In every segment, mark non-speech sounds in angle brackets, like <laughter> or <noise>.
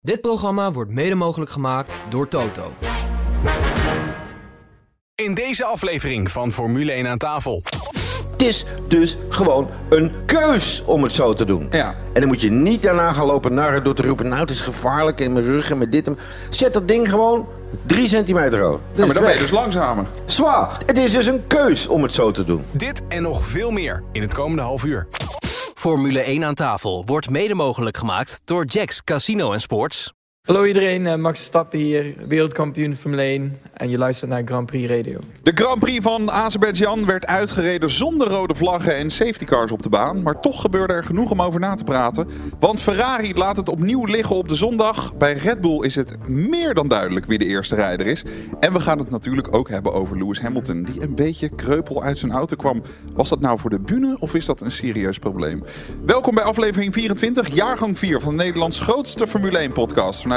Dit programma wordt mede mogelijk gemaakt door Toto. In deze aflevering van Formule 1 aan tafel. Het is dus gewoon een keus om het zo te doen. Ja. En dan moet je niet daarna gaan lopen narren door te roepen... nou, het is gevaarlijk in mijn rug en met dit en... Zet dat ding gewoon drie centimeter hoog. Ja, maar dan ben je dus langzamer. Zwaar. Het is dus een keus om het zo te doen. Dit en nog veel meer in het komende half uur. Formule 1 aan tafel wordt mede mogelijk gemaakt door Jacks Casino Sports. Hallo iedereen, eh, Max Verstappen hier, wereldkampioen Formule 1 en je luistert naar Grand Prix Radio. De Grand Prix van Azerbeidzjan werd uitgereden zonder rode vlaggen en safety cars op de baan. Maar toch gebeurde er genoeg om over na te praten. Want Ferrari laat het opnieuw liggen op de zondag. Bij Red Bull is het meer dan duidelijk wie de eerste rijder is. En we gaan het natuurlijk ook hebben over Lewis Hamilton, die een beetje kreupel uit zijn auto kwam. Was dat nou voor de bühne of is dat een serieus probleem? Welkom bij aflevering 24, jaargang 4 van de Nederlands grootste Formule 1 podcast vanuit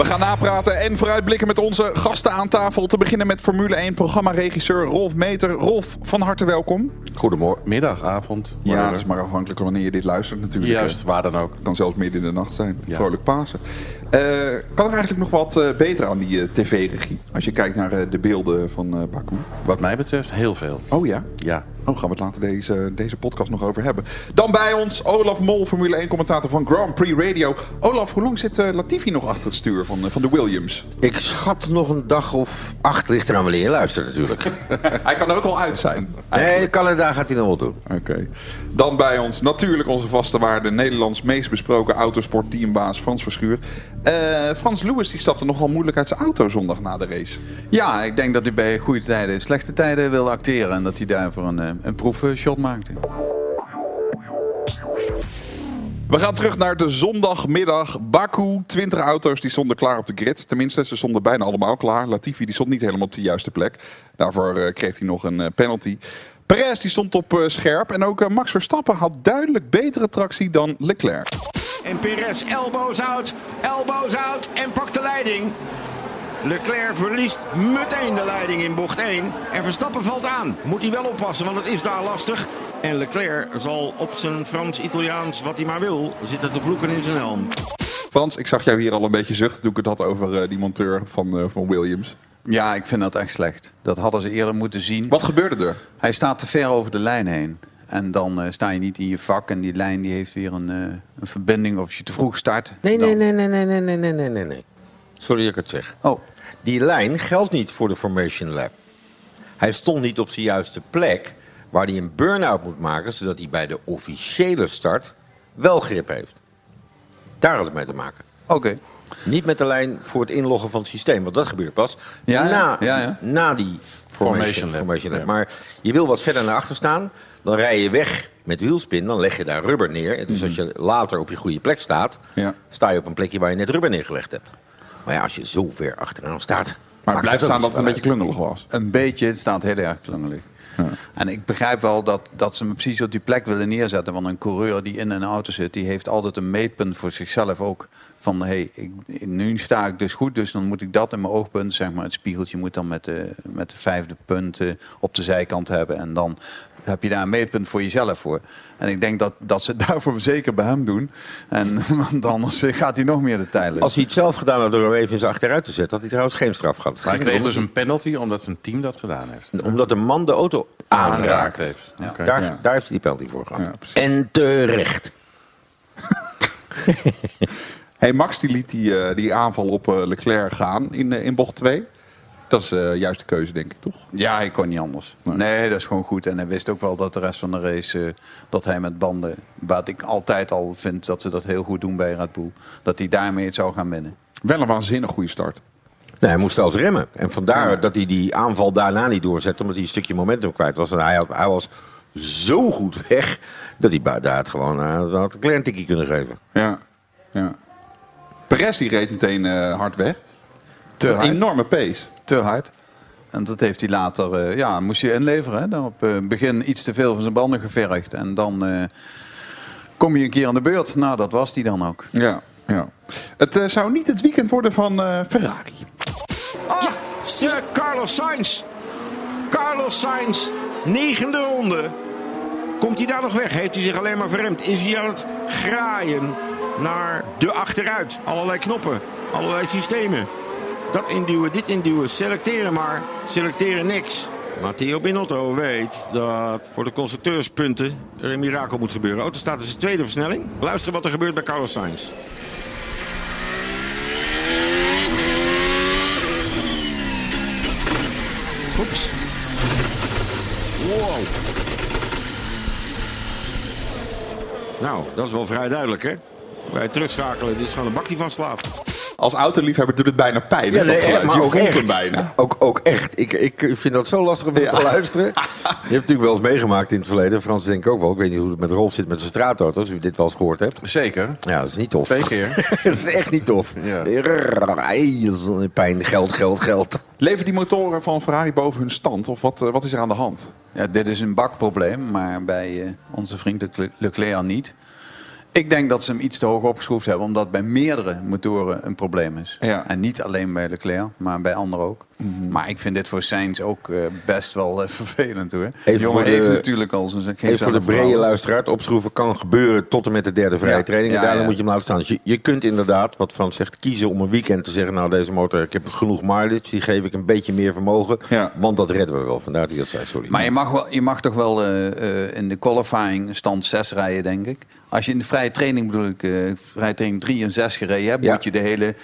We gaan napraten en vooruitblikken met onze gasten aan tafel. Te beginnen met Formule 1 programmaregisseur Rolf Meter. Rolf, van harte welkom. Goedemorgen, middag, avond. Ja, dat is maar afhankelijk van wanneer je dit luistert natuurlijk. Juist, waar dan ook. Het kan zelfs midden in de nacht zijn. Ja. Vrolijk Pasen. Eh, kan er eigenlijk nog wat eh, beter aan die eh, tv-regie? Als je kijkt naar eh, de beelden van eh Baku. Wat mij betreft heel veel. Oh ja? Ja. Oh, gaan we het later deze, deze podcast nog over hebben. Dan bij ons Olaf Mol, Formule 1 commentator van Grand Prix Radio. Olaf, hoe lang zit Latifi nog achter het stuur van, van de Williams? Ik schat nog een dag of acht ligt eraan wanneer je luistert natuurlijk. <laughs> Hij kan er ook al uit zijn. nee, Canada gaat hij nog wel doen. Oké. Dan bij ons natuurlijk onze vaste waarde, Nederlands meest besproken autosportteambaas Frans Verschuur. Eh, Frans Lewis die stapte nogal moeilijk uit zijn auto zondag na de race. Ja, ik denk dat hij bij goede tijden en slechte tijden wil acteren. En dat hij daarvoor een, eh, een proefshot maakte. We gaan terug naar de zondagmiddag. Baku, 20 auto's die stonden klaar op de grid. Tenminste, ze stonden bijna allemaal klaar. Latifi die stond niet helemaal op de juiste plek. Daarvoor eh, kreeg hij nog een penalty. Perez die stond op scherp. En ook Max Verstappen had duidelijk betere tractie dan Leclerc. En Perez elbows out, elbows out en pakt de leiding. Leclerc verliest meteen de leiding in bocht 1. En Verstappen valt aan. Moet hij wel oppassen, want het is daar lastig. En Leclerc zal op zijn Frans-Italiaans, wat hij maar wil, zitten te vloeken in zijn helm. Frans, ik zag jou hier al een beetje zuchten toen ik het had over eh, die monteur van, eh, van Williams. Ja, ik vind dat echt slecht. Dat hadden ze eerder moeten zien. Wat gebeurde er? Hij staat te ver over de lijn heen. En dan eh, sta je niet in je vak. En die lijn die heeft weer een, eh, een verbinding. Of als je te vroeg start. Nee, dan- nee, nee, nee, nee, nee, nee, nee, nee, nee, nee. Sorry dat ik het zeg. Oh, Die lijn geldt niet voor de Formation Lab. Hij stond niet op zijn juiste plek waar hij een burn-out moet maken, zodat hij bij de officiële start wel grip heeft. Daar had het mee te maken. oké. Niet met de lijn voor het inloggen van het systeem, want dat gebeurt pas Ja, na, ja, ja. na die Formation, Formation Lab. Formation Lab. Ja. Maar je wil wat verder naar achter staan, dan rij je weg met wielspin, dan leg je daar rubber neer. Dus als je later op je goede plek staat, Ja. sta je op een plekje waar je net rubber neergelegd hebt. Maar ja, als je zo ver achteraan staat. Maar het blijft staan dat het een beetje klungelig was. Een beetje, het staat heel erg klungelig. En ik begrijp wel dat, dat ze me precies op die plek willen neerzetten. Want een coureur die in een auto zit, die heeft altijd een meetpunt voor zichzelf ook. Van hey, nu sta ik dus goed, dus dan moet ik dat in mijn oogpunt, zeg maar, het spiegeltje moet dan met de, met de vijfde punt eh, op de zijkant hebben. En dan heb je daar een meetpunt voor jezelf voor. En ik denk dat, dat ze <laughs> daarvoor zeker bij hem doen. En <laughs> want anders gaat hij nog meer de tijd Als hij het zelf gedaan had door hem even eens achteruit te zetten, had hij trouwens geen straf gehad. Maar hij kreeg dus een penalty omdat zijn team dat gedaan heeft. Omdat een man de auto. Aangeraakt heeft. Oké. Daar, Ja. daar heeft hij die penalty voor gehad. Ja, en terecht. <laughs> Hey, Max die liet die, eh, die aanval op eh, Leclerc gaan in, eh, in bocht 2. Dat is eh, juist de keuze, denk ik, toch? Ja, ik kon niet anders. Nee, dat is gewoon goed. En hij wist ook wel dat de rest van de race, eh, dat hij met banden, wat ik altijd al vind dat ze dat heel goed doen bij Red Bull, dat hij daarmee het zou gaan winnen. Wel een waanzinnig goede start. Nee, hij moest zelfs remmen. En vandaar Ja. dat hij die aanval daarna niet doorzette, omdat hij een stukje momentum kwijt was. En hij, had, hij was zo goed weg, dat hij daar gewoon uh, had een klein tikje kunnen geven. Ja. ja. Perez die reed meteen eh, hard weg. Te Een enorme pace. Te hard. En dat heeft hij later, eh, ja, moest hij inleveren. Hè? Dan op het begin iets te veel van zijn banden gevergd. En dan eh, kom je een keer aan de beurt. Nou, dat was hij dan ook. Ja, ja. Het eh, zou niet het weekend worden van eh, Ferrari. Ah, Sir Carlos Sainz. Carlos Sainz, negende ronde. Komt hij daar nog weg? Heeft hij zich alleen maar verremd? Is hij aan het graaien naar de achteruit? Allerlei knoppen, allerlei systemen. Dat induwen, dit induwen, selecteren maar. Selecteren niks. Matteo Binotto weet dat voor de constructeurspunten er een mirakel moet gebeuren. Auto staat dus de tweede versnelling. Luister wat er gebeurt bij Carlos Sainz. Oeps. Wow. Nou, dat is wel vrij duidelijk, hè? Bij het terugschakelen, dit is gewoon een bak die vastslaat. Als autoliefhebber doet het bijna pijn. hè, dat geluid. Je voelt hem bijna. Ook, ook echt. Ik, ik vind dat zo lastig om te luisteren. <laughs> Je hebt natuurlijk wel eens meegemaakt in het verleden. Frans denk ik ook wel. Ik weet niet hoe het met Rolf zit met de straatauto's. Als u dit wel eens gehoord hebt. Zeker. Ja, dat is niet tof. Twee keer. <laughs> dat is echt niet tof. Ja. Pijn, geld, geld, geld. Leven die motoren van Ferrari boven hun stand? Of wat, eh, wat is er aan de hand? Ja, dit is een bakprobleem, maar bij eh, onze vriend Leclerc niet. Ik denk dat ze hem iets te hoog opgeschroefd hebben, omdat bij meerdere motoren een probleem is. Ja. En niet alleen bij Leclerc, maar bij anderen ook. Maar ik vind dit voor Sainz ook eh, best wel eh, <laughs> vervelend hoor. Even jongen voor de- heeft natuurlijk al zijn geen Even voor de brede luisteraar. Opschroeven kan gebeuren tot en met de derde vrije Ja. training. En Ja, daarna ja. moet je hem laten staan. Dus je, je kunt inderdaad, wat Frans zegt, kiezen om een weekend te zeggen... nou, deze motor, ik heb genoeg mileage. Die geef ik een beetje meer vermogen. Want dat redden we wel. Vandaar dat hij dat zei, sorry. Maar je mag, wel, je mag toch wel eh, in de qualifying stand 6 rijden, denk ik. Als je in de vrije training bedoel ik, eh, vrije training 3 en 6 gereden hebt, Ja. moet je de hele.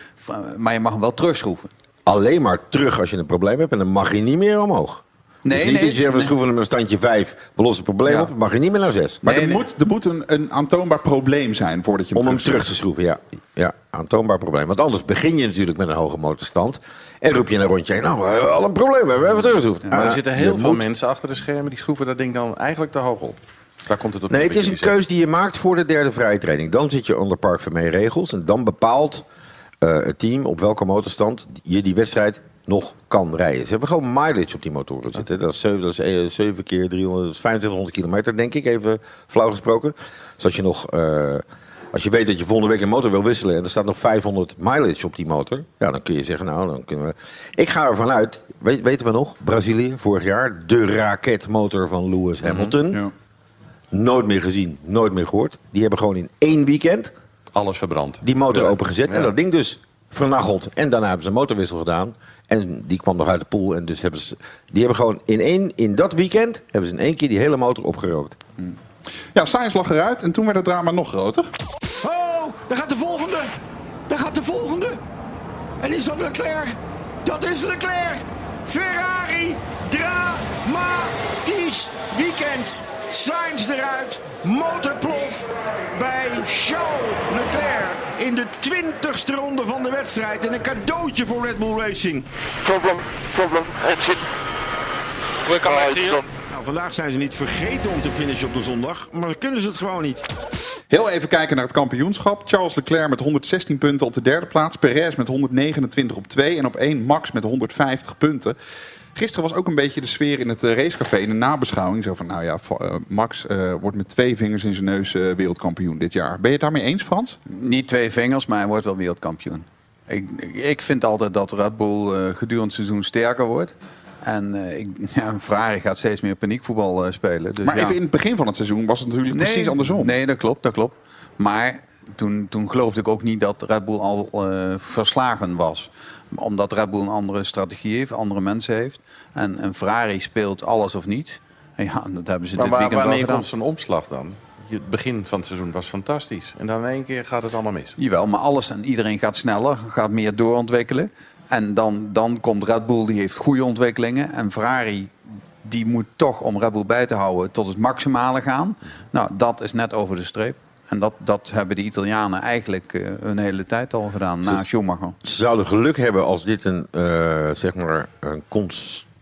Maar je mag hem wel terugschroeven. Alleen maar terug als je een probleem hebt. En dan mag je niet meer omhoog. Nee, dus niet nee, dat je zegt, we schroeven hem een standje 5. We lossen het probleem Ja. op. Dan mag je niet meer naar 6. Maar Nee, er, nee. Moet, er moet een, een aantoonbaar probleem zijn voordat je hem Om hem terug te schroeven, ja. Ja, aantoonbaar probleem. Want anders begin je natuurlijk met een hoge motorstand. En roep je een rondje heen. Nou, we hebben al een probleem. We hebben even teruggeschroefd. Maar er zitten heel veel moet- mensen achter de schermen die schroeven dat ding dan eigenlijk te hoog op. Daar komt het op Nee, het is een keus die je maakt voor de derde vrije training. Dan zit je onder Park Vermee regels. En dan bepaalt eh, het team op welke motorstand je die wedstrijd nog kan rijden. Ze hebben gewoon mileage op die motoren zitten. Dat is 7, dat is, eh, 7 keer 300, dat is 2500 kilometer, denk ik, even flauw gesproken. Dus als je nog... eh, als je weet dat je volgende week een motor wil wisselen en er staat nog 500 mileage op die motor, ja, dan kun je zeggen, nou, dan kunnen we. Ik ga ervan uit, weet, weten we nog, Brazilië vorig jaar, de raketmotor van Lewis Hamilton. Ja. Nooit meer gezien, nooit meer gehoord. Die hebben gewoon in één weekend. Alles verbrand. die motor Ja. opengezet. En dat ding dus vernacheld. En daarna hebben ze een motorwissel gedaan. En die kwam nog uit de pool. En dus hebben ze, die hebben gewoon in, één, in dat weekend hebben ze in één keer die hele motor opgerookt. Ja, Sainz lag eruit en toen werd het drama nog groter. Oh, daar gaat de volgende. Daar gaat de volgende. En is dat Leclerc? Dat is Leclerc. Ferrari. Dramatisch weekend. Sainz eruit. Motorplof bij Charles Leclerc. In de twintigste ronde van de wedstrijd. En een cadeautje voor Red Bull Racing. Problem, problem, engine. We to you. Nou, vandaag zijn ze niet vergeten om te finishen op de zondag. Maar kunnen ze het gewoon niet. Heel even kijken naar het kampioenschap. Charles Leclerc met 116 punten op de derde plaats. Perez met 129 op 2. En op 1 Max met 150 punten. Gisteren was ook een beetje de sfeer in het eh, racecafé in de nabeschouwing. Zo van, nou ja, eh, Max eh, wordt met twee vingers in zijn neus wereldkampioen dit jaar. Ben je het daarmee eens, Frans? Niet twee vingers, maar hij wordt wel wereldkampioen. Ik, ik vind altijd dat Red Bull gedurende het seizoen sterker wordt. En eh, ik, <laughs> ja, Ferrari gaat steeds meer paniekvoetbal spelen. Dus Maar ja. even in het begin van het seizoen was het natuurlijk precies andersom. Nee, dat klopt, dat klopt. Maar toen, toen geloofde ik ook niet dat Red Bull al verslagen was. Omdat Red Bull een andere strategie heeft, andere mensen heeft. En, en Ferrari speelt alles of niet. En ja, dat hebben ze Maar dit waar, weekend wel wanneer komt zo'n omslag dan? Het begin van het seizoen was fantastisch. En dan in één keer gaat het allemaal mis. Jawel, maar alles en iedereen gaat sneller, gaat meer doorontwikkelen. En dan, dan komt Red Bull, die heeft goede ontwikkelingen. En Ferrari, die moet toch om Red Bull bij te houden tot het maximale gaan. Nou, dat is net over de streep. En dat, dat hebben de Italianen eigenlijk eh, een hele tijd al gedaan, na Schumacher. Ze zouden geluk hebben als dit een, eh, zeg maar, een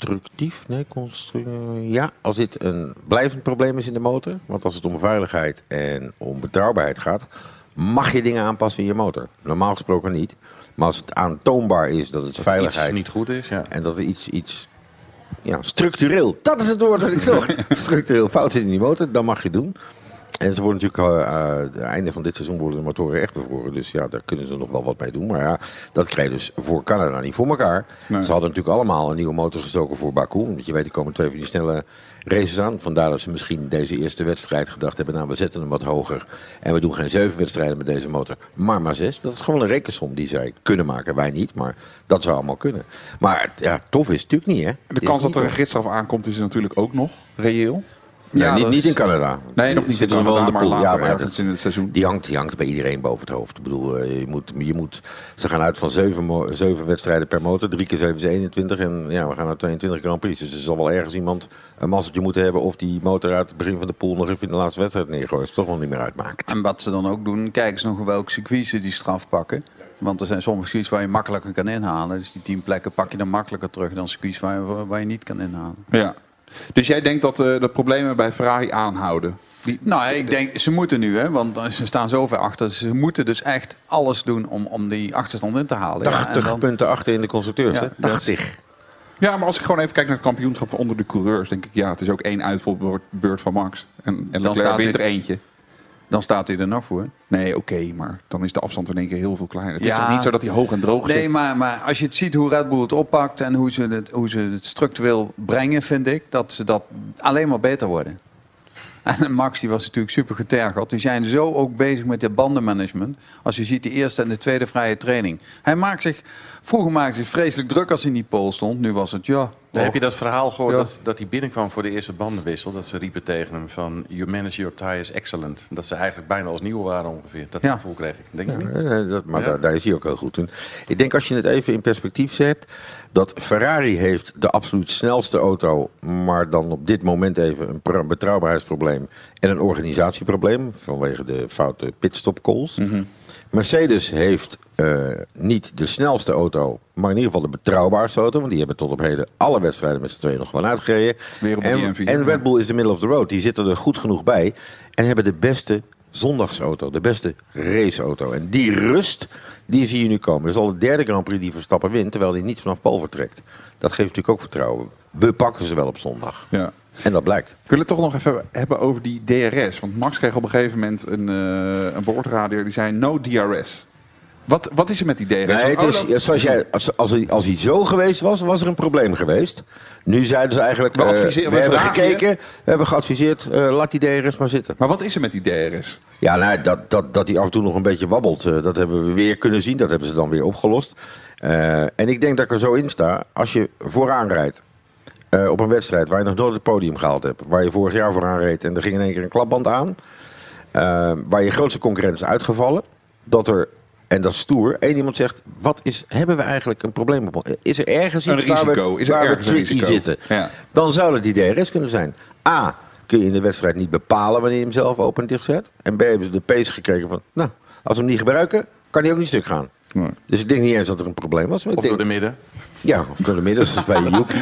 constructief, nee, constru ja, als dit een blijvend probleem is in de motor. Want als het om veiligheid en om betrouwbaarheid gaat, mag je dingen aanpassen in je motor. Normaal gesproken niet. Maar als het aantoonbaar is dat het veiligheid niet goed is, ja. en dat er iets, iets ja, structureel, dat is het woord dat ik zocht. <laughs> structureel fout zit in die motor, dan mag je doen. En ze worden natuurlijk, uh, uh, het einde van dit seizoen worden de motoren echt bevroren. Dus ja, daar kunnen ze nog wel wat mee doen. Maar ja, dat je dus voor Canada niet voor elkaar. Nee. Ze hadden natuurlijk allemaal een nieuwe motor gestoken voor Baku. Want je weet, er komen twee van die snelle races aan. Vandaar dat ze misschien deze eerste wedstrijd gedacht hebben... nou, we zetten hem wat hoger. En we doen geen zeven wedstrijden met deze motor, maar maar zes. Dat is gewoon een rekensom die zij kunnen maken. Wij niet, maar dat zou allemaal kunnen. Maar ja, tof is het natuurlijk niet, hè? De kans dat er een gidsstraf aankomt is natuurlijk ook nog reëel. Nee, Ja, niet, niet in Canada. Nee, nog niet Zitten in ze wel Canada, in de maar pool. later Ja, maar dat- in het seizoen. Die hangt, die hangt bij iedereen boven het hoofd. Ik bedoel, eh, je moet, je moet, ze gaan uit van zeven, zeven wedstrijden per motor. Drie keer zeven is 21. En ja, we gaan naar 22 Grand Prix. Dus er zal wel ergens iemand een mazzeltje moeten hebben... of die motor uit het begin van de pool nog even in de laatste wedstrijd neergooit. Dat toch wel niet meer uitmaakt. En wat ze dan ook doen, kijken ze nog welke circuits ze die straf pakken. Want er zijn sommige circuits waar je makkelijker kan inhalen. Dus die tien plekken pak je dan makkelijker terug dan circuits waar je, waar je niet kan inhalen. Ja. Dus jij denkt dat eh, de problemen bij Ferrari aanhouden? Die, Nou, ik denk, ze moeten nu, hè, want ze staan zo ver achter. Ze moeten dus echt alles doen om, om die achterstand in te halen. Ja, 80 en dan- punten achter in de constructeurs, Ja, hè? dat is- 80. Ja, maar als ik gewoon even kijk naar het kampioenschap onder de coureurs, denk ik ja, het is ook één uitvalbeurt van Max. En, en Leclerc staat wint er eentje. Dan staat hij er nog voor. Nee, oké, maar dan is de afstand in één keer heel veel kleiner. Het is toch niet zo dat hij hoog en droog Nee, zit? maar, maar als je het ziet hoe Red Bull het oppakt en hoe ze het, hoe ze het structureel brengen, vind ik dat ze dat alleen maar beter worden. En <laughs> Max die was natuurlijk super getergeld. Die zijn zo ook bezig met het bandenmanagement. Als je ziet de eerste en de tweede vrije training. Hij maakt zich, vroeger maakte hij zich vreselijk druk als hij in die pole stond. Nu was het ja. Heb je dat verhaal gehoord Ja. dat, dat hij binnenkwam voor de eerste bandenwissel? Dat ze riepen tegen hem van, you manage your tires excellent. Dat ze eigenlijk bijna als nieuw waren ongeveer. Dat Ja. gevoel kreeg ik. Denk niet? Eh, dat, maar daar, daar is hij ook heel goed in. Ik denk als je het even in perspectief zet... dat Ferrari heeft de absoluut snelste auto... maar dan op dit moment even een betrouwbaarheidsprobleem... en een organisatieprobleem vanwege de foute pitstop calls. Mercedes heeft eh, niet de snelste auto... maar in ieder geval de betrouwbaarste auto... want die hebben tot op heden alle wedstrijden met z'n tweeën nog gewoon uitgereden. En, en. Red Bull is de middle of the road. Die zitten er goed genoeg bij. En hebben de beste zondagsauto. De beste raceauto. En die rust, die zie je nu komen. Dat is al de derde Grand Prix die Verstappen wint. Terwijl hij niet vanaf Pol vertrekt. Dat geeft natuurlijk ook vertrouwen. We pakken ze wel op zondag. Ja. En dat blijkt. Ik wil het toch nog even hebben over die DRS. Want Max kreeg op een gegeven moment een, eh een boordradio die zei no DRS. Wat, wat is er met die DRS? Nee, het is, zoals jij, als, als, hij, als hij zo geweest was, was er een probleem geweest. Nu zeiden ze eigenlijk, We eh, we, we hebben gekeken, we hebben geadviseerd, eh, laat die DRS maar zitten. Maar wat is er met die DRS? Ja, nou, dat, dat, dat hij af en toe nog een beetje wabbelt, dat hebben we weer kunnen zien. Dat hebben ze dan weer opgelost. En ik denk dat ik er zo in sta, als je vooraan rijdt eh, op een wedstrijd waar je nog nooit het podium gehaald hebt. Waar je vorig jaar vooraan reed en er ging in één keer een klapband aan. eh, waar je grootste concurrent is uitgevallen. Dat er, en dat is stoer, één iemand zegt, wat is, hebben we eigenlijk een probleem op? Is er ergens Een iets waar risico. we, Is er waar we ergens een tricky risico? zitten? Ja. Dan zou het die DRS kunnen zijn. A, kun je in de wedstrijd niet bepalen wanneer je hem zelf open en dicht zet. En B, hebben ze de pace gekregen van, nou, als we hem niet gebruiken, kan hij ook niet stuk gaan. Nee. Dus ik denk niet eens dat er een probleem was. Maar ik Of door de midden. Ja, of door de midden, zoals bij <laughs> Yuki.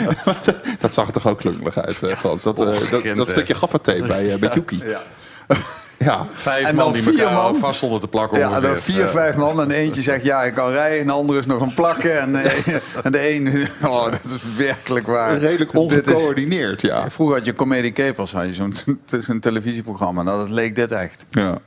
Dat zag er toch ook klungelig uit, eh, Frans? Dat, eh, dat, stukje gaffatape bij, eh, bij Yuki. Ja. <laughs> Ja. Vijf En man dan die vier elkaar man. vast stonden te plakken. Ja, dan vier, Ja. vijf man. En eentje zegt ja, ik kan rijden. En de andere is nog een plakken. En, eh, en de een, <laughs> oh, dat is werkelijk waar. Redelijk ongecoördineerd, ja. Vroeger had je Comedy Capers, had je zo'n zo'n televisieprogramma. Nou, dat leek dit echt. Ja.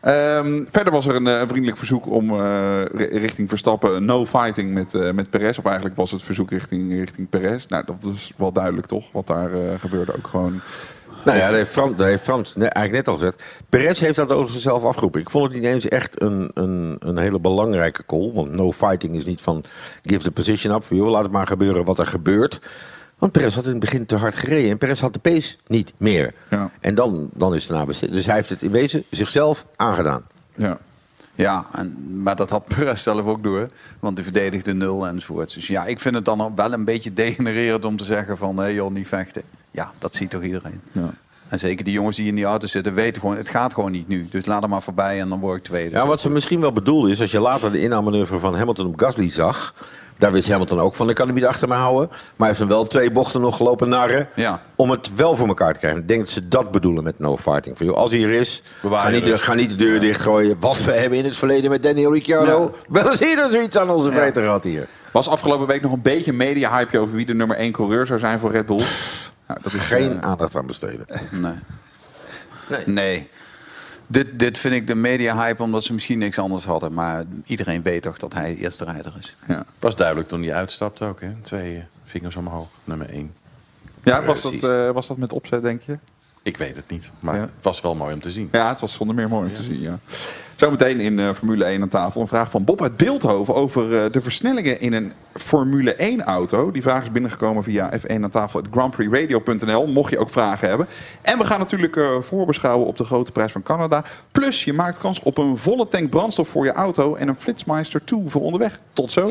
Ehm, verder was er een, eh, een vriendelijk verzoek om eh, ri- richting Verstappen no fighting met, eh met Perez. Of eigenlijk was het verzoek richting, richting Perez. Nou, dat is wel duidelijk toch, wat daar eh, gebeurde ook gewoon. Nou ja, dat heeft Frans, dat heeft Frans ne- eigenlijk net al gezegd. Perez heeft dat over zichzelf afgeroepen. Ik vond het niet eens echt een, een, een hele belangrijke call. Want no fighting is niet van give the position up. Voor, joh, laat het maar gebeuren wat er gebeurt. Want Perez had in het begin te hard gereden. En Perez had de pace niet meer. Ja. En dan, dan is het beslist. Dus hij heeft het in wezen zichzelf aangedaan. Ja. Ja, en, maar dat had <laughs> Perez zelf ook door. Want die verdedigde nul enzovoort. Dus ja, ik vind het dan wel een beetje degenererend om te zeggen van... hé joh, niet vechten. Ja, dat ziet toch iedereen. Ja. En zeker die jongens die in die auto zitten weten gewoon, het gaat gewoon niet nu. Dus laat hem maar voorbij en dan word ik tweede. Ja, wat ze misschien wel bedoelde is, als je later de inhaalmanoeuvre van Hamilton op Gasly zag... Daar wist Hamilton ook van, ik kan hem niet achter me houden. Maar hij heeft hem wel twee bochten nog gelopen narren. Ja. Om het wel voor elkaar te krijgen. Ik denk dat ze dat bedoelen met no fighting. Van, joh, als hij er is, ga niet, de, rust. ga niet de deur dichtgooien. Wat we hebben in het verleden met Daniel Ricciardo. Wel eens eerder zoiets aan onze feiten gehad hier. Was afgelopen week nog een beetje een media-hype over wie de nummer 1 coureur zou zijn voor Red Bull. <laughs> Nou, dat is Geen eh, aandacht aan besteden. Nee. Nee. Nee. Dit, dit vind ik de media-hype omdat ze misschien niks anders hadden. Maar iedereen weet toch dat hij eerste rijder is. ja. Was duidelijk toen hij uitstapte ook, hè? Twee vingers omhoog, nummer één. ja, was dat, eh, was dat met opzet, denk je? Ik weet het niet, maar Ja. het was wel mooi om te zien. Ja, het was zonder meer mooi om te zien. Ja. Zometeen in eh, Formule 1 aan tafel een vraag van Bob uit Beeldhoven over eh, de versnellingen in een Formule 1 auto. Die vraag is binnengekomen via F1 aan tafel grandprixradio.nl. Mocht je ook vragen hebben. En we gaan natuurlijk eh, voorbeschouwen op de grote prijs van Canada. Plus je maakt kans op een volle tank brandstof voor je auto en een Flitsmeister 2 voor onderweg. Tot zo.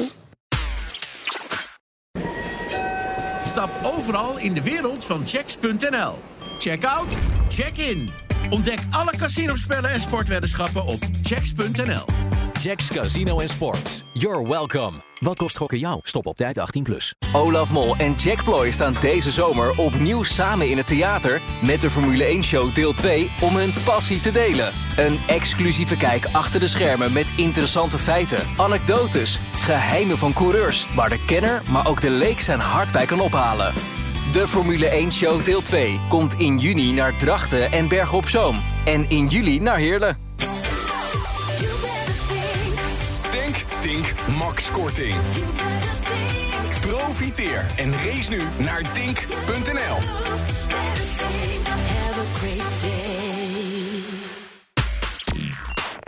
Stap overal in de wereld van checks.nl. Check out, check in. Ontdek alle casinospellen en sportweddenschappen op checks.nl. Jacks Casino en Sports. You're welcome. Wat kost gokken jou? Stop op tijd 18+. Plus. Olaf Mol en Jack Ploy staan deze zomer opnieuw samen in het theater... met de Formule 1-show deel 2 om hun passie te delen. Een exclusieve kijk achter de schermen met interessante feiten, anekdotes... geheimen van coureurs, waar de kenner, maar ook de leek zijn hart bij kan ophalen. De Formule 1-show deel 2 komt in juni naar Drachten en Bergen op Zoom. En in juli naar Heerlen. Denk, Tink, Max Korting. Profiteer en race nu naar dink.nl.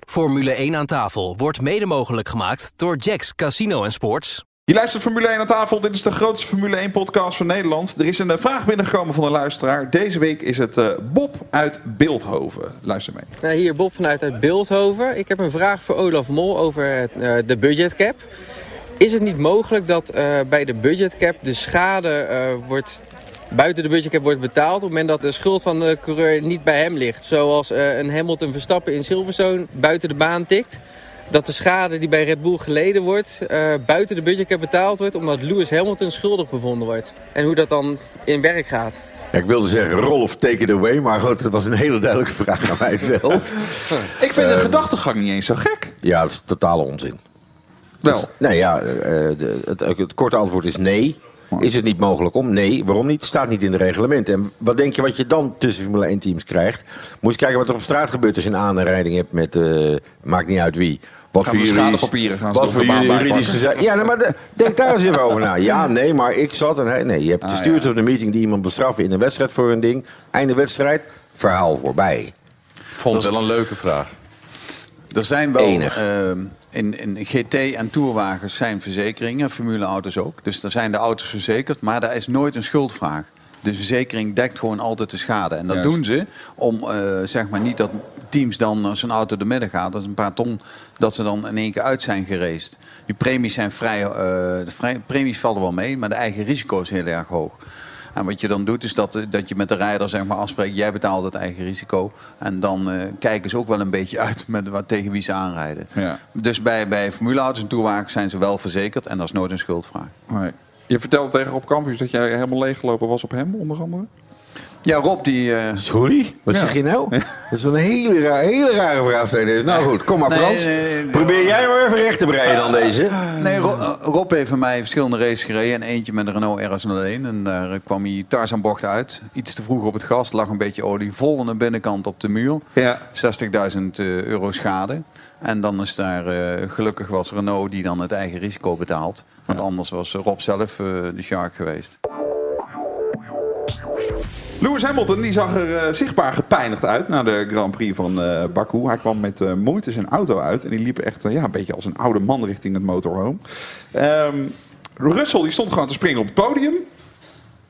Formule 1 aan tafel wordt mede mogelijk gemaakt door Jacks Casino en Sports. Je luistert Formule 1 aan tafel. Dit is de grootste Formule 1 podcast van Nederland. Er is een eh, vraag binnengekomen van een luisteraar. Deze week is het eh, Bob uit Beeldhoven. Luister mee. Nou, hier Bob vanuit uit Beeldhoven. Ik heb een vraag voor Olaf Mol over eh, de budgetcap. Is het niet mogelijk dat eh, bij de budgetcap de schade eh, wordt, buiten de budgetcap wordt betaald... op het moment dat de schuld van de coureur niet bij hem ligt? Zoals eh, een Hamilton Verstappen in Silverstone buiten de baan tikt... Dat de schade die bij Red Bull geleden wordt, eh, buiten de budgetcap betaald wordt, omdat Lewis Hamilton schuldig bevonden wordt. En hoe dat dan in werk gaat. Ja, ik wilde zeggen Rolf, take it away. Maar goed, dat was een hele duidelijke vraag aan mijzelf. <laughs> Ik vind de Ehm, gedachtegang niet eens zo gek. Ja, dat is totale onzin. Wel. Nou ja, eh, de- het, het korte antwoord is nee. Is het niet mogelijk om? Nee. Waarom niet? Staat niet in de reglementen. En wat denk je wat je dan tussen Formule 1 teams krijgt? Moet je eens kijken wat er op straat gebeurt als je een aanrijding hebt met, eh, maakt niet uit wie. Wat Gaan voor schadepapieren gaan ze wat voor op de baan juridisch bijpakken? gezegd. Ja, maar de- denk daar eens even over na. Ja, nee, maar ik zat en hij, nee, je hebt de Ah, ja. of the meeting die iemand bestraffen in een wedstrijd voor een ding. Einde wedstrijd, verhaal voorbij. Vond het wel een leuke vraag. Er zijn wel Enig. ehm, in, in GT en tourwagens zijn verzekeringen, formuleauto's ook. Dus daar zijn de auto's verzekerd, maar daar is nooit een schuldvraag. De verzekering dekt gewoon altijd de schade. En dat Juist. doen ze om, eh, zeg maar, niet dat teams dan als een auto door midden gaat, dat is een paar ton, dat ze dan in één keer uit zijn gereest. Die premies zijn vrij, eh, de vrij, premies vallen wel mee, maar de eigen risico is heel erg hoog. En wat je dan doet, is dat, eh, dat je met de rijder zeg maar, afspreekt... jij betaalt het eigen risico. En dan eh, kijken ze ook wel een beetje <laughs> uit met wat, tegen wie ze aanrijden. Ja. Dus bij, bij formuleauto's en toerwagens zijn ze wel verzekerd... en dat is nooit een schuldvraag. Nee. Je vertelde tegen Rob Campus dat jij helemaal leeggelopen was op hem, onder andere. Ja, Rob die... eh, Sorry? Wat Ja. zeg je nou? <laughs> Dat is wel een hele, raar, hele rare vraag. Nou goed, kom maar Nee, Frans. nee, nee. Probeer jij maar even recht te breien dan deze. Nee, eh, Rob heeft van mij verschillende races gereden. En eentje met een Renault RS01. En daar eh, kwam hij Tarzanbocht uit. Iets te vroeg op het gas, lag een beetje olie. Vol aan de binnenkant op de muur. Ja. 60.000 eh, euro schade. En dan is daar, eh, gelukkig was Renault die dan het eigen risico betaalt. Want anders was Rob zelf eh, de shark geweest. Lewis Hamilton die zag er eh, zichtbaar gepijnigd uit na de Grand Prix van eh Baku. Hij kwam met eh, moeite zijn auto uit en die liep echt ja, een beetje als een oude man richting het motorhome. Ehm Russell die stond gewoon te springen op het podium.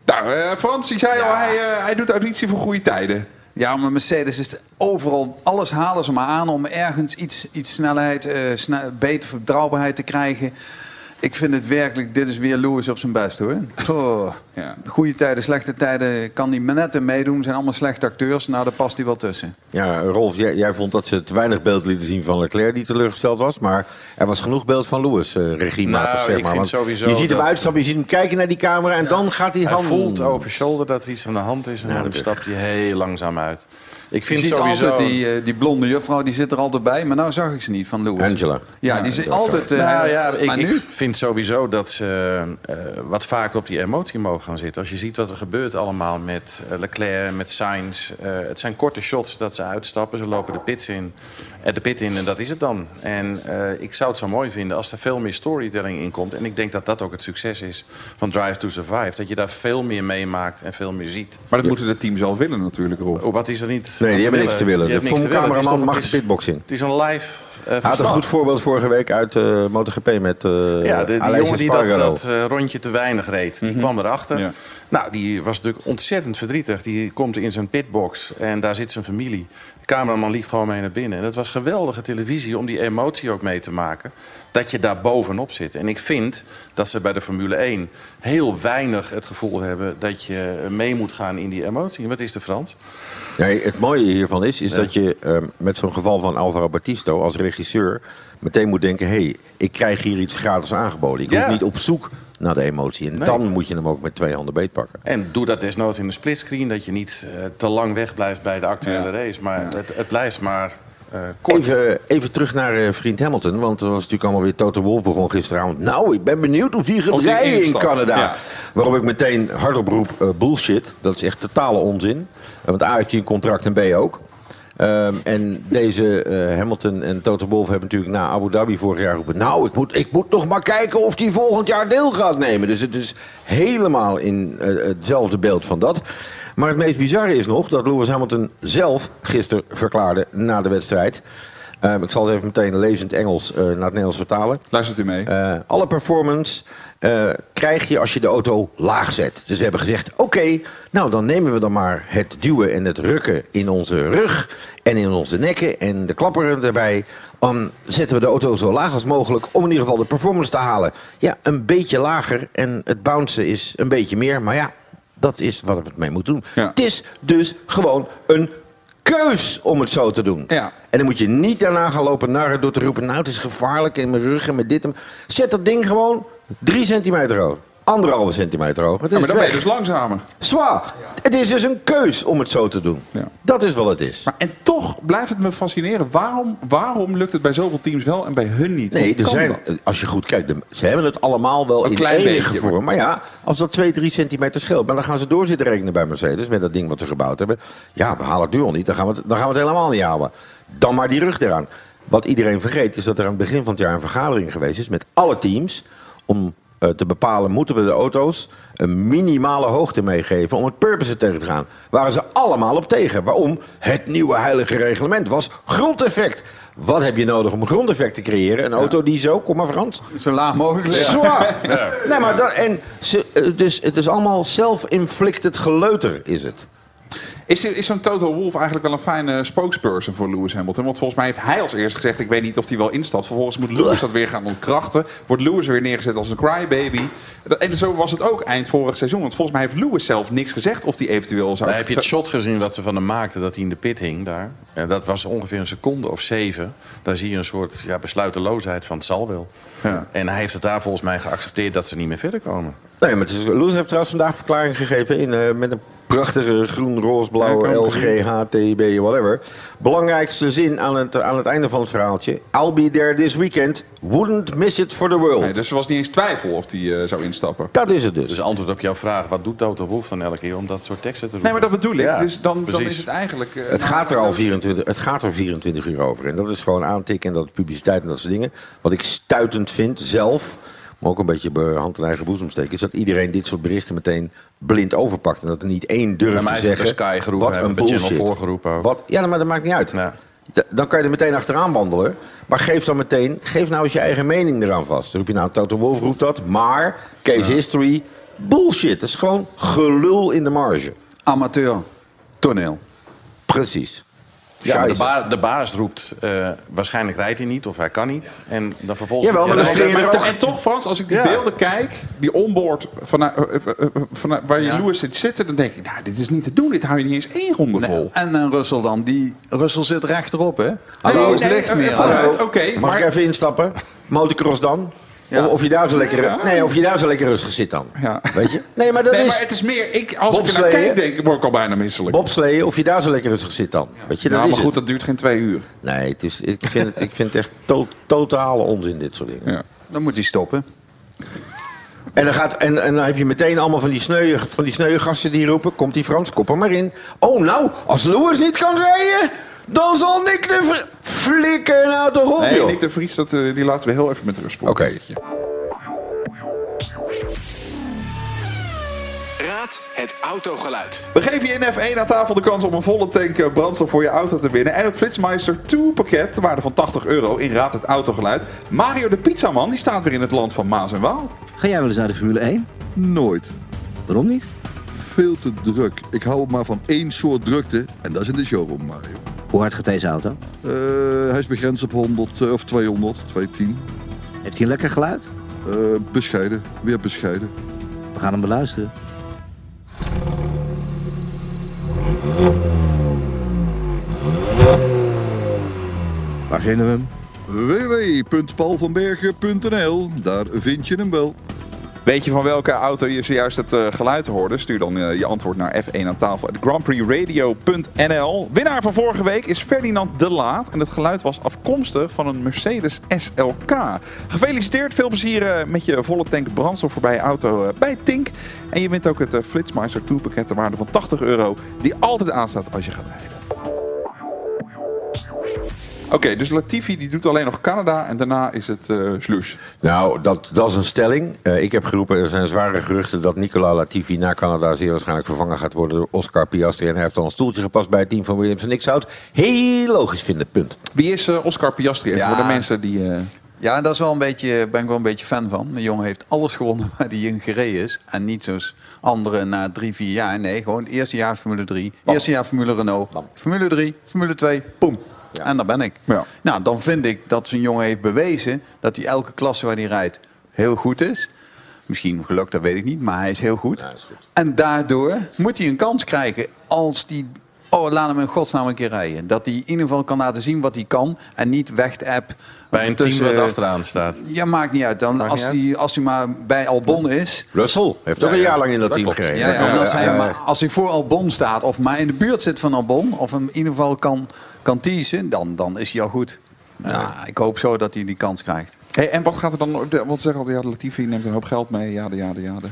Nou, Frans die zei al, hij, hij doet auditie voor goede tijden. Ja, maar Mercedes is overal, alles halen ze maar aan om ergens iets, iets snelheid, sne- beter vertrouwbaarheid te krijgen. Ik vind het werkelijk, dit is weer Lewis op zijn best hoor. Oh. Ja. Goede tijden, slechte tijden, kan die manetten meedoen. Zijn allemaal slechte acteurs, nou daar past hij wel tussen. Ja, Rolf, jij, jij vond dat ze te weinig beeld lieten zien van Leclerc die teleurgesteld was. Maar er was genoeg beeld van Lewis, eh regiematig Nou, zeg ik maar. vind Want sowieso je ziet hem uitstappen, je ziet hem kijken naar die camera en dan gaat hij Hij hand... voelt over shoulder dat er iets aan de hand is en dan stapt hij heel langzaam uit. Ik Je vind ziet sowieso... altijd die, eh, die blonde juffrouw, die zit er altijd bij. Maar nou zag ik ze niet van Lewis. Angela. Ja, die zit altijd... eh, nou ja, ik, maar nu? Ik vind sowieso dat ze eh, wat vaker op die emotie mogen gaan zitten. Als je ziet wat er gebeurt allemaal met eh, Leclerc, met Sainz. eh, het zijn korte shots dat ze uitstappen. Ze lopen de pits in, eh, de pit in en dat is het dan. En eh, ik zou het zo mooi vinden als er veel meer storytelling in komt. En ik denk dat dat ook het succes is van Drive to Survive. Dat je daar veel meer meemaakt en veel meer ziet. Maar dat moeten de teams wel willen natuurlijk, Rolf. Oh, wat is er niet? Nee, die hebben niks te willen. Je hebt De niks te willen. Toch- mag de pitbox in. Het is een live eh, Hij had een goed voorbeeld vorige week uit eh MotoGP met eh Ja, de, die jongen die dat, dat rondje te weinig reed, die kwam erachter. Nou, die was natuurlijk ontzettend verdrietig. Die komt in zijn pitbox en daar zit zijn familie. De cameraman liep gewoon mee naar binnen. En dat was geweldige televisie om die emotie ook mee te maken. Dat je daar bovenop zit. En ik vind dat ze bij de Formule 1 heel weinig het gevoel hebben... dat je mee moet gaan in die emotie. Wat is de Frans? Nee, het mooie hiervan is, is dat je ehm, met zo'n geval van Alvaro Batisto als regisseur meteen moet denken: hé, hey, ik krijg hier iets gratis aangeboden. Ik Ja. hoef niet op zoek naar de emotie. En Nee. dan moet je hem ook met twee handen beetpakken. En doe dat desnoods in een splitscreen. Dat je niet eh, te lang wegblijft bij de actuele race. Maar het, het blijft maar eh, kort. Even, even terug naar eh, vriend Hamilton. Want er was natuurlijk allemaal weer Toto Wolff begon gisteravond. Nou, ik ben benieuwd of hij gaat rijden in Canada. ja. Waarop ik meteen hardop roep, bullshit. Dat is echt totale onzin. Want A heeft hij een contract en B ook. Ehm, en deze eh, Hamilton en Toto Wolff hebben natuurlijk na Abu Dhabi vorig jaar geroepen... nou, ik moet, ik moet nog maar kijken of hij volgend jaar deel gaat nemen. Dus het is helemaal in eh, hetzelfde beeld van dat. Maar het meest bizarre is nog dat Lewis Hamilton zelf gisteren verklaarde na de wedstrijd... Ehm, ik zal het even meteen lezend Engels eh, naar het Nederlands vertalen. Luistert u mee? Eh, alle performance eh, krijg je als je de auto laag zet. Dus we hebben gezegd, oké, nou dan nemen we dan maar het duwen en het rukken in onze rug en in onze nekken en de klapper erbij. Dan zetten we de auto zo laag als mogelijk om in ieder geval de performance te halen. Ja, een beetje lager en het bouncen is een beetje meer, maar ja, dat is wat we mee moeten doen. Ja. Het is dus gewoon een keus om het zo te doen. Ja. En dan moet je niet daarna gaan lopen narren door te roepen... nou, het is gevaarlijk in mijn rug en met dit en... Zet dat ding gewoon drie centimeter hoog. Anderhalve centimeter hoog. Het Ja, is maar dan ben je weg. dus langzamer. Zwaar. Het is dus een keus om het zo te doen. Ja. Dat is wat het is. Maar, en toch blijft het me fascineren. Waarom, waarom lukt het bij zoveel teams wel en bij hun niet? Nee, er kan zijn, dat? als je goed kijkt, de- ze hebben het allemaal wel Een in klein enige beetje, vorm. Maar ja, als dat 2, 3 centimeter scheelt, maar dan gaan ze door zitten rekenen bij Mercedes met dat ding wat ze gebouwd hebben. Ja, we halen het nu al niet, dan gaan we het, dan gaan we het helemaal niet halen. Dan maar die rug eraan. Wat iedereen vergeet is dat er aan het begin van het jaar een vergadering geweest is met alle teams om te bepalen, moeten we de auto's een minimale hoogte meegeven om het purpose tegen te gaan. Waren ze allemaal op tegen. Waarom? Het nieuwe heilige reglement was grondeffect. Wat heb je nodig om grondeffect te creëren? Een auto die zo, kom maar Frans. Zo laag mogelijk. Zwaar. Nee, maar dat, en ze, eh, dus het is allemaal self-inflicted geleuter, is het. Is, is zo'n Toto Wolff eigenlijk wel een fijne spokesperson voor Lewis Hamilton? Want volgens mij heeft hij als eerste gezegd... ik weet niet of hij wel instapt. Vervolgens moet Lewis dat weer gaan ontkrachten. Wordt Lewis weer neergezet als een crybaby. En zo was het ook eind vorig seizoen. Want volgens mij heeft Lewis zelf niks gezegd of hij eventueel zou... Daar heb je het shot gezien wat ze van hem maakten, dat hij in de pit hing daar. En dat was ongeveer een seconde of zeven. Daar zie je een soort ja, besluiteloosheid van het zal wel. Ja. En hij heeft het daar volgens mij geaccepteerd dat ze niet meer verder komen. Nee, maar het is, Lewis heeft trouwens vandaag verklaring gegeven in, eh, met een prachtige groen, roze, blauwe Ja, ik ook LG, HTB, whatever. Belangrijkste zin aan het, aan het einde van het verhaaltje. I'll be there this weekend. Wouldn't miss it for the world. Nee, dus er was niet eens twijfel of hij eh, zou instappen. Dat is het dus. Dus antwoord op jouw vraag, wat doet Toto Wolff dan elke keer om dat soort teksten te roepen? Nee, maar dat bedoel ik. Ja, dus dan, dan is het eigenlijk... eh, Het gaat er al 24, het gaat er 24 uur over. En dat is gewoon aantikken en dat is publiciteit en dat soort dingen. Wat ik stuitend vind, zelf, maar ook een beetje hand in eigen boezem steken... is dat iedereen dit soort berichten meteen blind overpakt. En dat er niet één durft te zeggen... Sky geroepen, wat een Channel bullshit. 4 geroepen ook. Wat, ja, maar dat maakt niet uit. Ja. Dan kan je er meteen achteraan wandelen. Maar geef dan meteen, geef nou eens je eigen mening eraan vast. Dan roep je nou, Toto Wolff roept dat, maar case history, bullshit. Dat is gewoon gelul in de marge. Amateur. Toneel. Precies. Ja, maar de, Scheisse. ba- de baas roept, eh, waarschijnlijk rijdt hij niet of hij kan niet. En dan vervolgens... Jawel, maar dan En toch, Frans, als ik die Ja. beelden kijk, die onboard vanuit, eh, eh, waar je Lewis zit zitten, dan denk ik, nou, dit is niet te doen. Dit hou je niet eens één ronde vol. En een Russell dan, die Russell zit rechterop, hè? Hallo, is nee. Oké, Mag maar... ik even instappen? Motocross dan? Ja. Of, of je daar zo lekker, Ja. nee, of je daar zo lekker rustig zit dan. Ja. Weet je? Nee, maar dat nee, is maar het is meer, ik, als ik er naar kijk, denk ik, word ik al bijna misselijk. bobsleeën, of je daar zo lekker rustig zit dan. Weet je, is maar goed, het. dat duurt geen twee uur. Nee, het is, ik, vind het, ik vind het echt to- totale onzin, dit soort dingen. Ja. Dan moet hij stoppen. En, dan gaat, en, en dan heb je meteen allemaal van die sneuwe, van die sneuwe gasten die roepen... komt die Frans, kop er maar in. Oh, nou, als Lewis niet kan rijden... dan zal Nick de Vries... Flikker nou toch op, Nee, joh. Nick de Vries, dat, eh, die laten we heel even met rust voor. Oké. Raad het autogeluid. We geven je in F1 aan tafel de kans om een volle tank eh, brandstof voor je auto te winnen. En het Flitsmeister 2 pakket, de waarde van 80 euro in Raad het Autogeluid. Mario de Pizzaman, die staat weer in het land van Maas en Waal. Ga jij wel eens naar de Formule 1? Nooit. Waarom niet? Veel te druk. Ik hou maar van één soort drukte en dat is in de showroom, Mario. Hoe hard gaat deze auto? Eh, hij is begrensd op 100 eh, of 200, 210. Heeft hij een lekker geluid? Eh, bescheiden, weer bescheiden. We gaan hem beluisteren. Waar vinden we hem? www.paulvanbergen.nl, daar vind je hem wel. Weet je van welke auto je zojuist het eh, geluid hoorde? Stuur dan eh, je antwoord naar F1 aan tafel. grandprixradio.nl Winnaar van vorige week is Ferdinand de Laat. En het geluid was afkomstig van een Mercedes SLK. Gefeliciteerd, veel plezier eh, met je volle tank brandstof voorbij je auto bij Tink. En je wint ook het Flitsmeister 2 pakket ter waarde van 80 euro. Die altijd aanstaat als je gaat rijden. Oké, dus Latifi die doet alleen nog Canada en daarna is het eh slush. Nou, dat, dat is een stelling. Eh, ik heb geroepen, er zijn zware geruchten dat Nicola Latifi naar Canada zeer waarschijnlijk vervangen gaat worden door Oscar Piastri. En hij heeft al een stoeltje gepast bij het team van Williams. En ik zou het heel logisch vinden, punt. Wie is eh, Oscar Piastri? Even Ja. voor de mensen die... eh, Ja, daar is wel een beetje, ben ik wel een beetje fan van. De jongen heeft alles gewonnen waar hij in gereden is. En niet zoals anderen na drie, vier jaar. Nee, gewoon het eerste jaar Formule 3. Eerste jaar Formule Renault. Formule 3, Formule 2, En daar ben ik. Ja. Nou, dan vind ik dat zo'n jongen heeft bewezen... dat hij elke klasse waar hij rijdt heel goed is. Misschien geluk, dat weet ik niet, maar hij is heel goed. En daardoor moet hij een kans krijgen als die... Oh, laat hem in godsnaam een keer rijden. Dat hij in ieder geval kan laten zien wat hij kan. En niet weg-app. Bij een team wat achteraan staat. Ja, maakt niet uit. Dan, Maakt als, niet hij, als hij maar bij Albon is. Russell heeft ook Ja, een ja. jaar lang in dat, Dat team gereden. Ja, als, hij, Ja, ja, maar, als hij voor Albon staat of maar in de buurt zit van Albon, of hem in ieder geval kan, kan teasen, dan, dan is hij al goed. Ja, ik hoop zo dat hij die kans krijgt. Hey, en wat gaat er dan... Want zeggen altijd, ja, Latifi neemt een hoop geld mee. Ja, de, ja, de, ja, de.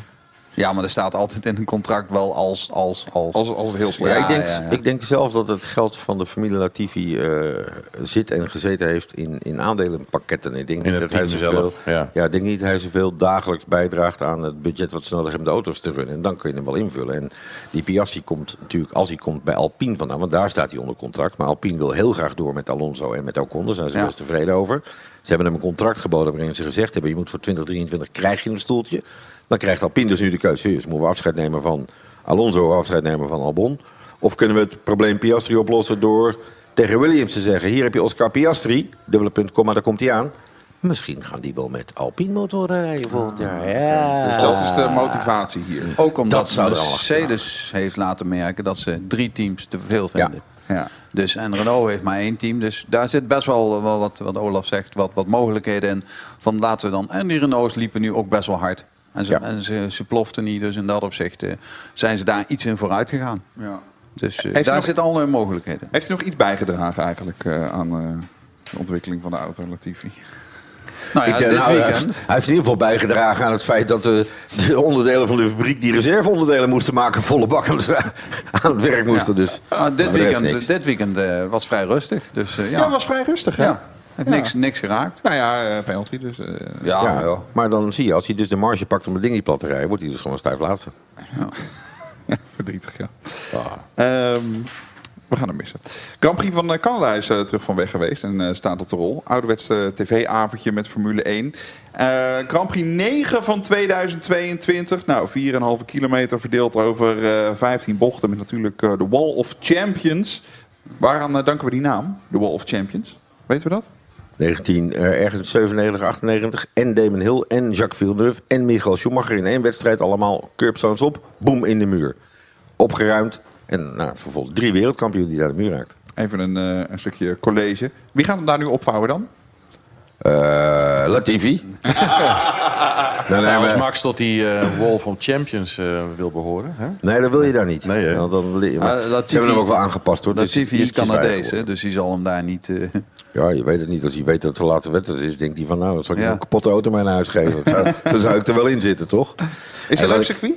Ja, maar er staat altijd in een contract wel als... als, als. Als, als heel slecht. ja, ik, denk, ja, ja. ik denk zelf dat het geld van de familie Latifi eh, zit en gezeten heeft in, in aandelenpakketten. Ik denk In niet dat hij zoveel, zelf, ja. ik denk niet dat hij zoveel dagelijks bijdraagt aan het budget wat ze nodig hebben om de auto's te runnen. En dan kun je hem wel invullen. En die Piastri komt natuurlijk, als hij komt, bij Alpine vandaan. Want daar staat hij onder contract. Maar Alpine wil heel graag door met Alonso en met Ocon. Daar zijn ze Ja. best tevreden over. Ze hebben hem een contract geboden waarin ze gezegd hebben... je moet voor 2023 krijg je een stoeltje. Dan krijgt Alpine dus nu de keuze. Dus moeten we afscheid nemen van Alonso of afscheid nemen van Albon? Of kunnen we het probleem Piastri oplossen door tegen Williams te zeggen... hier heb je Oscar Piastri, dubbele punt, komma, daar komt hij aan. Misschien gaan die wel met Alpine motoren rijden volgend jaar. Ja. Dus dat is de motivatie hier. Ook omdat Dat zou er allemaal Mercedes heeft laten merken dat ze drie teams te veel vinden. Ja. Dus, en Renault heeft maar één team. Dus daar zit best wel, wel wat, wat Olaf zegt, wat, wat mogelijkheden in. Van laten we dan. En die Renaults liepen nu ook best wel hard. En ze, Ja. en ze, ze ploften niet. Dus in dat opzicht eh, zijn ze daar iets in vooruit gegaan. Ja. Dus eh, daar nog- zitten alle mogelijkheden. Heeft hij nog iets bijgedragen eigenlijk eh, aan eh, de ontwikkeling van de auto, Latifi? Nou ja, Ik dit nou, hij, weekend. heeft, hij heeft in ieder geval bijgedragen aan het feit dat de, de onderdelen van de fabriek die reserveonderdelen moesten maken, volle bak aan, het werk moesten. Dus. Ah, dit, weekend, dit weekend eh, was vrij rustig. Dus eh, Ja, ja, het was vrij rustig, hè? ja. Ja. Niks, niks geraakt. Nou ja, eh, penalty dus. eh, Ja, Ja, ja. Maar dan zie je, als hij dus de marge pakt om het ding niet plat te rijden, wordt hij dus gewoon stijf laatste. <laughs> verdrietig, ja. Ehm, we gaan hem missen. Grand Prix van eh, Canada is terug van weg geweest en eh, staat op de rol. Ouderwets eh, tv-avondje met Formule 1. Eh, Grand Prix 9 van 2022. Nou, 4,5 kilometer verdeeld over eh 15 bochten. Met natuurlijk eh, de Wall of Champions. Waaraan danken we die naam? De Wall of Champions. Weten we dat? 19, eh, ergens 97, 98. En Damon Hill en Jacques Villeneuve en Michael Schumacher in één wedstrijd. Allemaal curbstones op. Boom in de muur. Opgeruimd. En nou, vervolgens drie wereldkampioenen die daar de muur raakt. Even een, eh, een stukje college. Wie gaat hem daar nu opvouwen dan? Eh Latifi. <laughs> Nou, nee, als Max tot die eh Wall of Champions eh, wil behoren. Hè? Nee, dat wil je daar niet. Nee, hè? Want dan, maar, Ah, ze Latifi- hebben hem ook wel aangepast hoor. Latifi is Canadees, hè, dus die zal hem daar niet... Ja, je weet het niet. Als hij weet dat het de laatste wedstrijd is, denkt hij van nou, dat zal ik Ja. een kapotte auto mee naar huis geven. Dat zou, <laughs> dan zou ik er wel in zitten, toch? Is het een dat- leuk circuit?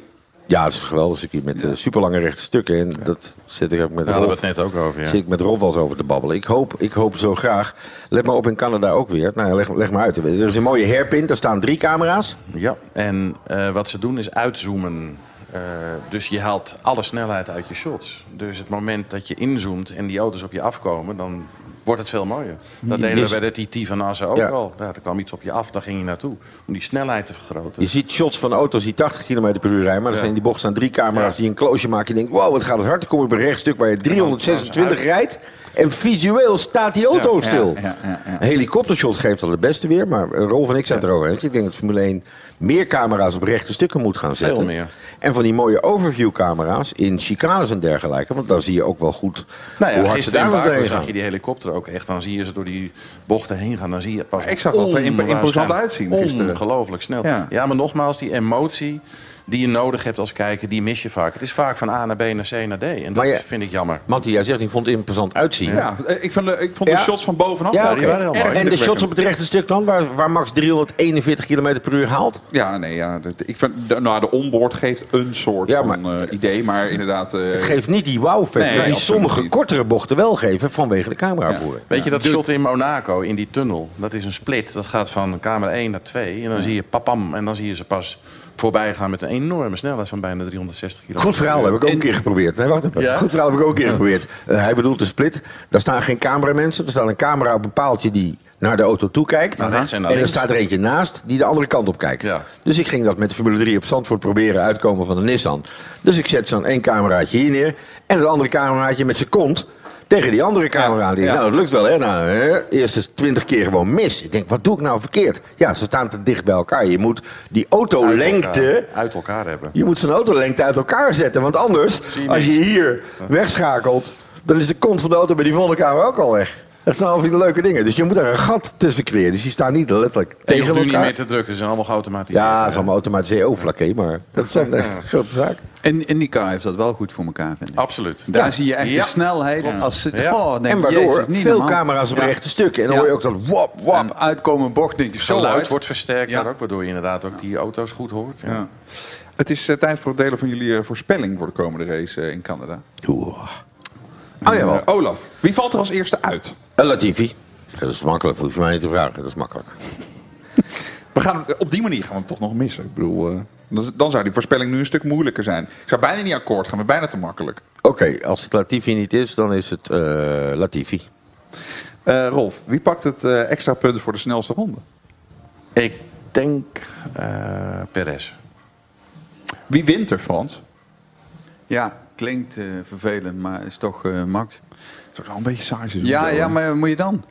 Ja, het is een geweldig circuit met eh, super lange rechte stukken. En dat zit ik ook met Daar hadden we het net ook over. Ja. Zit ik met Rolf wel eens over te babbelen. Ik hoop, ik hoop zo graag. Let maar op in Canada ook weer. Nou, leg, leg maar uit. Er is een mooie hairpin. Daar staan drie camera's. Ja, en eh, wat ze doen is uitzoomen. Eh, dus je haalt alle snelheid uit je shots. Dus het moment dat je inzoomt en die auto's op je afkomen, dan wordt het veel mooier. Dat deden we bij de TT van Assen ook Ja. al. Ja, er kwam iets op je af, daar ging je naartoe. Om die snelheid te vergroten. Je ziet shots van auto's die 80 km per uur rijden. Maar er zijn in die bocht staan drie camera's die een kloosje maken. Je denkt, wow, wat gaat het hard. Dan kom je op een rechtstuk waar je 326 rijdt. En visueel staat die auto Ja, stil. ja, ja, helikoptershot geeft al het beste weer. Maar Rolf en ik het erover. Ik denk dat Formule 1 meer camera's op rechte stukken moet gaan zetten. Veel meer. En van die mooie overview camera's in chicanes en dergelijke. Want dan zie je ook wel goed Nou ja, hoe hard ze daar zag je die helikopter ook echt. Dan zie je ze door die bochten heen gaan. Dan zie je pas Ik zag dat er imp- imposant uitzien gisteren. Ongelooflijk snel. Ja. Ja. maar nogmaals, die emotie die je nodig hebt als kijker, die mis je vaak. Het is vaak van A naar B naar C naar D. En dat je- vind ik jammer. Mattie, jij zegt, ik vond het imposant uitzien. Ja, ik vond de, ik vond de Ja. shots van bovenaf Ja, die waren heel mooi. En de shots op het rechte stuk dan, waar, waar Max 341 km per uur haalt? Ja, nee, ja. de- Ik vind, de, nou, de onboard geeft een soort Ja, van eh, idee, maar inderdaad... eh, Het geeft niet die wow-factor Nee, die sommige niet. kortere bochten wel geven vanwege de cameravoering. Weet je dat shot in Monaco, in die tunnel? Dat is een split. Dat gaat van camera 1 naar 2. En dan zie je papam. En dan zie je ze pas voorbij gaan met een enorme snelheid van bijna 360 km. Goed verhaal, heb ik ook een keer geprobeerd. Nee, wacht even. Ja? Goed verhaal heb ik ook een keer geprobeerd. Eh, hij bedoelt de split. Daar staan geen cameramensen. Er staat een camera op een paaltje die naar de auto toe kijkt. En er staat er eentje naast die de andere kant op kijkt. Ja. Dus ik ging dat met de Formule 3 op Zandvoort proberen uitkomen van de Nissan. Dus ik zet zo'n één cameraatje hier neer. En het andere cameraatje met zijn kont tegen die andere camera. Die. Nou, dat lukt wel, hè? Nou, hè, eerste twintig keer gewoon mis. Ik denk, wat doe ik nou verkeerd? Ja, ze staan te dicht bij elkaar. Je moet die Uit autolengte... elkaar, uit elkaar hebben. Je moet zijn autolengte uit elkaar zetten. Want anders, je als je hier wegschakelt... dan is de kont van de auto bij die volgende camera ook al weg. Dat zijn al die leuke dingen. Dus je moet daar een gat tussen creëren. Dus die staan niet letterlijk En je tegen hoeft nu niet elkaar. meer te drukken. Ze zijn allemaal geautomatiseerd. Ja, het is allemaal automatisch oh, vlakke, maar dat zijn de grote zaken. En IndyCar heeft dat wel goed voor elkaar, vind ik. Absoluut. Daar Ja. zie je echt Ja. de snelheid. Als ze, Ja. oh, denk En je, waardoor jezus, niet veel normaal. camera's op Ja. rechte stukken. En dan Ja. hoor je ook dat wap, wap. En uitkomen bocht, denk je zo Geluid hard. wordt versterkt Ja. daar ook, waardoor je inderdaad ook die auto's goed hoort. Ja. Ja. Het is eh, tijd voor het delen van jullie eh, voorspelling voor de komende race eh, in Canada. Oeh. Oh ja, wel. Eh, Olaf, wie valt er als eerste uit? Latifi. Dat is makkelijk, hoef je mij niet te vragen. Dat is makkelijk. <laughs> We gaan, op die manier gaan we hem toch nog missen. Ik bedoel, eh, dan, dan zou die voorspelling nu een stuk moeilijker zijn. Ik zou bijna niet akkoord gaan, maar bijna te makkelijk. Oké, als het Latifi niet is, dan is het eh, Latifi. Eh, Rolf, wie pakt het eh, extra punten voor de snelste ronde? Ik denk eh Perez. Wie wint er, Frans? Ja, klinkt eh, vervelend, maar is toch eh, Max. Het is wel een beetje saai seizoen. Ja, ja, maar moet je dan?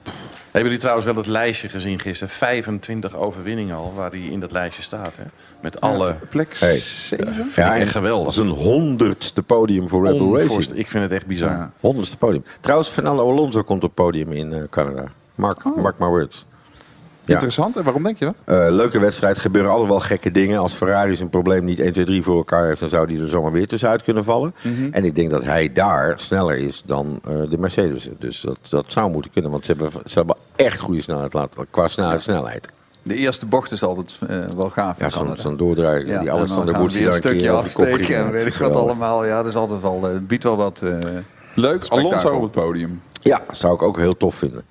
Hebben jullie trouwens wel het lijstje gezien gisteren? 25 overwinningen al, waar hij in dat lijstje staat. Hè? Met alle... Plek Hey. 7? Vind ik echt geweldig. Dat is een honderdste podium voor Onvoorst- Racing. Ik vind het echt bizar. Ja. Honderdste podium. Trouwens, Fernando Alonso komt op het podium in eh, Canada. Mark, mark my words. Interessant. En waarom denk je dat? Eh, leuke wedstrijd. Gebeuren altijd wel gekke dingen. Als Ferrari zijn probleem niet 1, 2, 3 voor elkaar heeft... dan zou die er zomaar weer tussenuit kunnen vallen. Mhm. En ik denk dat hij daar sneller is dan eh, de Mercedes. Dus dat, dat zou moeten kunnen. Want ze hebben, ze hebben echt goede snelheid laten, qua snelheid. snelheid. De eerste bocht is altijd eh, wel gaaf. Ja, zo'n doordraaien. Ja, die Alexander weer die een stukje afsteken en weet ik wat allemaal. Ja, dat is altijd wel, biedt wel wat. eh, Leuk. Alonso op het podium. Ja, zou ik ook heel tof vinden.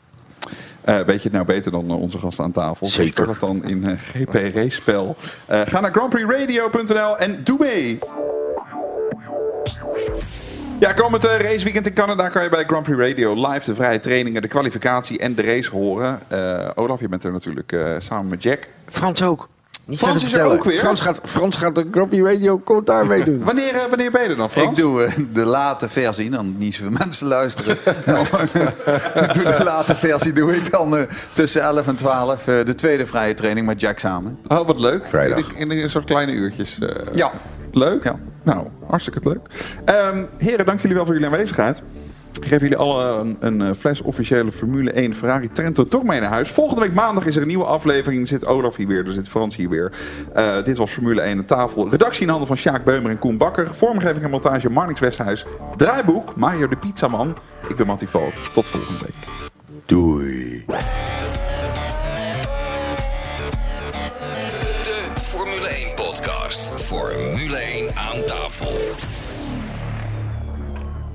Eh, weet je het nou beter dan eh, onze gasten aan tafel? Zeker. Het dan in eh, GP Race-spel. Eh, ga naar grandprixradio.nl en doe mee! Ja, komend raceweekend in Canada kan je bij Grand Prix Radio live de vrije trainingen, de kwalificatie en de race horen. Eh, Olaf, je bent er natuurlijk eh, samen met Jack. Frans ook. Niet Frans verder is er ook weer? Frans gaat, Frans gaat de Grumpy Radio commentaar <laughs> meedoen. Wanneer, eh, wanneer ben je er dan, Frans? Ik doe eh, de late versie, dan niet zoveel <laughs> mensen luisteren. Nou, <laughs> ik doe de late versie doe ik dan eh, tussen 11 en 12. eh, de tweede vrije training met Jack samen. Oh, wat leuk. Vrijdag. In, in een soort kleine uurtjes. eh. Ja. Leuk? Ja. Nou, hartstikke leuk. Ehm, heren, dank jullie wel voor jullie aanwezigheid. Ik geef jullie alle een, een eh, fles officiële Formule 1 Ferrari Trento toch mee naar huis. Volgende week maandag is er een nieuwe aflevering. Zit Olaf hier weer, er zit Frans hier weer. Eh, dit was Formule 1 aan tafel. Redactie in handen van Sjaak Beumer en Koen Bakker. Vormgeving en montage Marnix Westhuis. Draaiboek Mario de Pizzaman. Ik ben Mattie Valk. Tot volgende week. Doei. De Formule 1 podcast. Formule 1 aan tafel.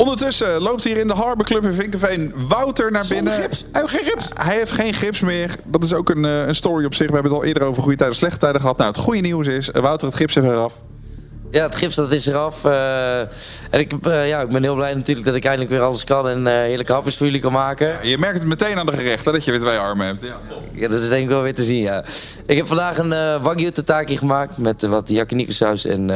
Ondertussen loopt hier in de Harbor Club in Vinkenveen Wouter naar binnen. gips? Hij heeft geen gips. Hij heeft geen gips meer. Dat is ook een, eh, een story op zich. We hebben het al eerder over goede tijden en slechte tijden gehad. Nou, het goede nieuws is, eh, Wouter, het gips is eraf. Ja, het gips dat is eraf. eh, en ik, eh, ja, ik ben heel blij natuurlijk dat ik eindelijk weer alles kan en eh, heerlijke hapjes voor jullie kan maken. Je merkt het meteen aan de gerechten dat je weer twee armen hebt. Ja, top. Ja, dat is denk ik wel weer te zien, ja. Ik heb vandaag een wagyu tataki gemaakt met wat yakiniku saus en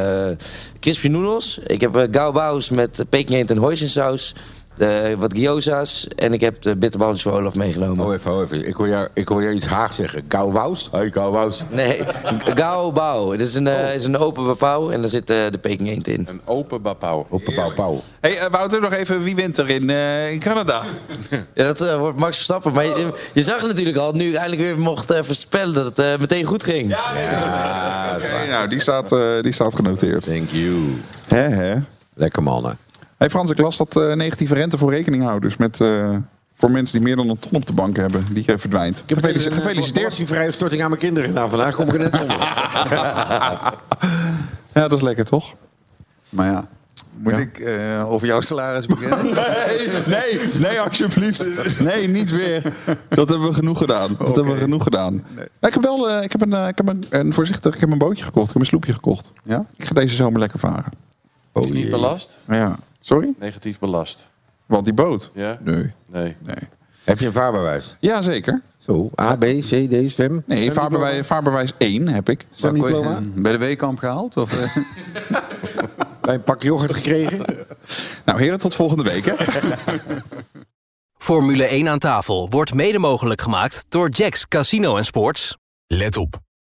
crispy noodles. Ik heb uh, gaobaos met peking en hoisinsaus. Eh, wat gyoza's en ik heb de bitterballetjes voor Olaf meegenomen. Oh, even, oh, even. Ik hoor jou, ik hoor jou iets Haag zeggen. Gauwous? Hoi, Gauwous. Nee, gaobao. Het is een, eh, is een open bapau en daar zit eh, de peking eend in. Een open bapau. Op de pauw, pauw. Hey, Wouter, nog even wie wint er in, eh, in Canada? Ja, dat wordt Max Verstappen. Maar je, je zag natuurlijk al, nu ik eindelijk weer mocht voorspellen dat het eh, meteen goed ging. Oké, nou, die staat, eh, die staat genoteerd. Thank you. Hè, hè? Lekker mannen. Hey Frans, ik las dat eh, negatieve rente voor rekeninghouders met... eh, voor mensen die meer dan een ton op de bank hebben, die eh, verdwijnt. Ik heb Gefelici- een gefeliciteerd. belastingvrije storting aan mijn kinderen gedaan vandaag. Kom ik er net onder. <laughs> Ja, dat is lekker, toch? Maar ja, moet Ja. ik eh, over jouw salaris beginnen? <laughs> Nee, nee, nee, alsjeblieft. Nee, niet weer. Dat hebben we genoeg gedaan. Dat hebben we genoeg gedaan. Ik heb wel, eh, ik heb een, eh, ik heb een, een voorzichtig, ik heb een bootje gekocht. Ik heb een sloepje gekocht. Ja? Ik ga deze zomer lekker varen. Oh, Is niet belast? Ja. Sorry? Negatief belast. Want die boot? Ja? Nee. Nee. Nee. Heb je een vaarbewijs? Ja, zeker. Zo, A, B, C, D, zwem? Nee, vaarbewijs, vaarbewijs 1 heb ik. Zwemdiploma? Bij de weekamp gehaald? Of, eh? <laughs> Bij een pak yoghurt gekregen? Nou, heren, tot volgende week. Hè? <laughs> Formule 1 aan tafel wordt mede mogelijk gemaakt door Jacks Casino en Sports. Let op.